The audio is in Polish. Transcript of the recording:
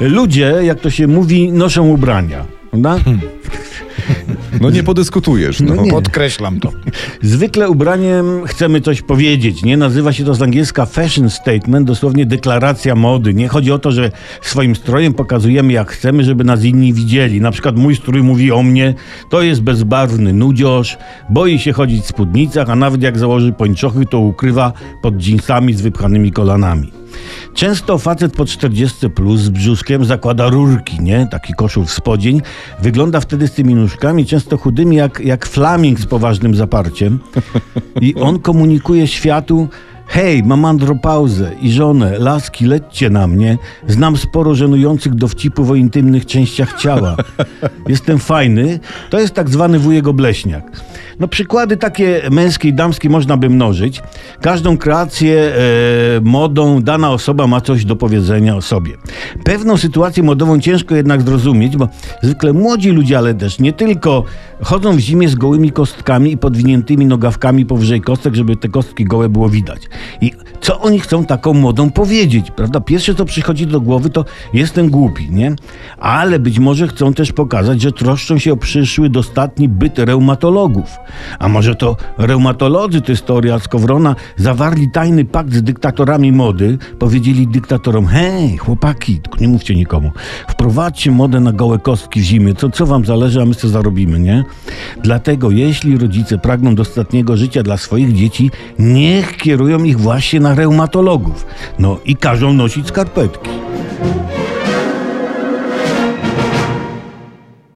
Ludzie, jak to się mówi, noszą ubrania. Prawda? No nie podyskutujesz. No. No nie. Podkreślam to. Zwykle ubraniem chcemy coś powiedzieć, nie? Nazywa się to z angielska fashion statement, dosłownie deklaracja mody. Nie chodzi o to, że swoim strojem pokazujemy jak chcemy, żeby nas inni widzieli. Na przykład mój strój mówi o mnie, to jest bezbarwny nudzioż, boi się chodzić w spódnicach, a nawet jak założy pończochy, to ukrywa pod dżinsami z wypchanymi kolanami. Często facet po 40 plus z brzuszkiem zakłada rurki, nie? Taki koszul w spodzień. Wygląda wtedy z tymi nóżkami, często chudymi, jak, jak flaming z poważnym zaparciem. I on komunikuje światu, hej, mam andropauzę i żonę, laski, lećcie na mnie. Znam sporo żenujących dowcipów o intymnych częściach ciała. Jestem fajny. To jest tak zwany wujek obleśniak. No przykłady takie męskie i damskie można by mnożyć. Każdą kreację e, modą dana osoba ma coś do powiedzenia o sobie. Pewną sytuację modową ciężko jednak zrozumieć, bo zwykle młodzi ludzie, ale też nie tylko, chodzą w zimie z gołymi kostkami i podwiniętymi nogawkami powyżej kostek, żeby te kostki gołe było widać. I co oni chcą taką modą powiedzieć, prawda? Pierwsze, co przychodzi do głowy, to jestem głupi, nie? Ale być może chcą też pokazać, że troszczą się o przyszły, dostatni byt reumatologów. A może to reumatolodzy, to jest teoria Skowrona, zawarli tajny pakt z dyktatorami mody, powiedzieli dyktatorom, hej, chłopaki, nie mówcie nikomu, wprowadźcie modę na gołe kostki w zimie, co, co wam zależy, a my co zarobimy, nie? Dlatego, jeśli rodzice pragną dostatniego życia dla swoich dzieci, niech kierują ich właśnie na reumatologów. No i każą nosić skarpetki.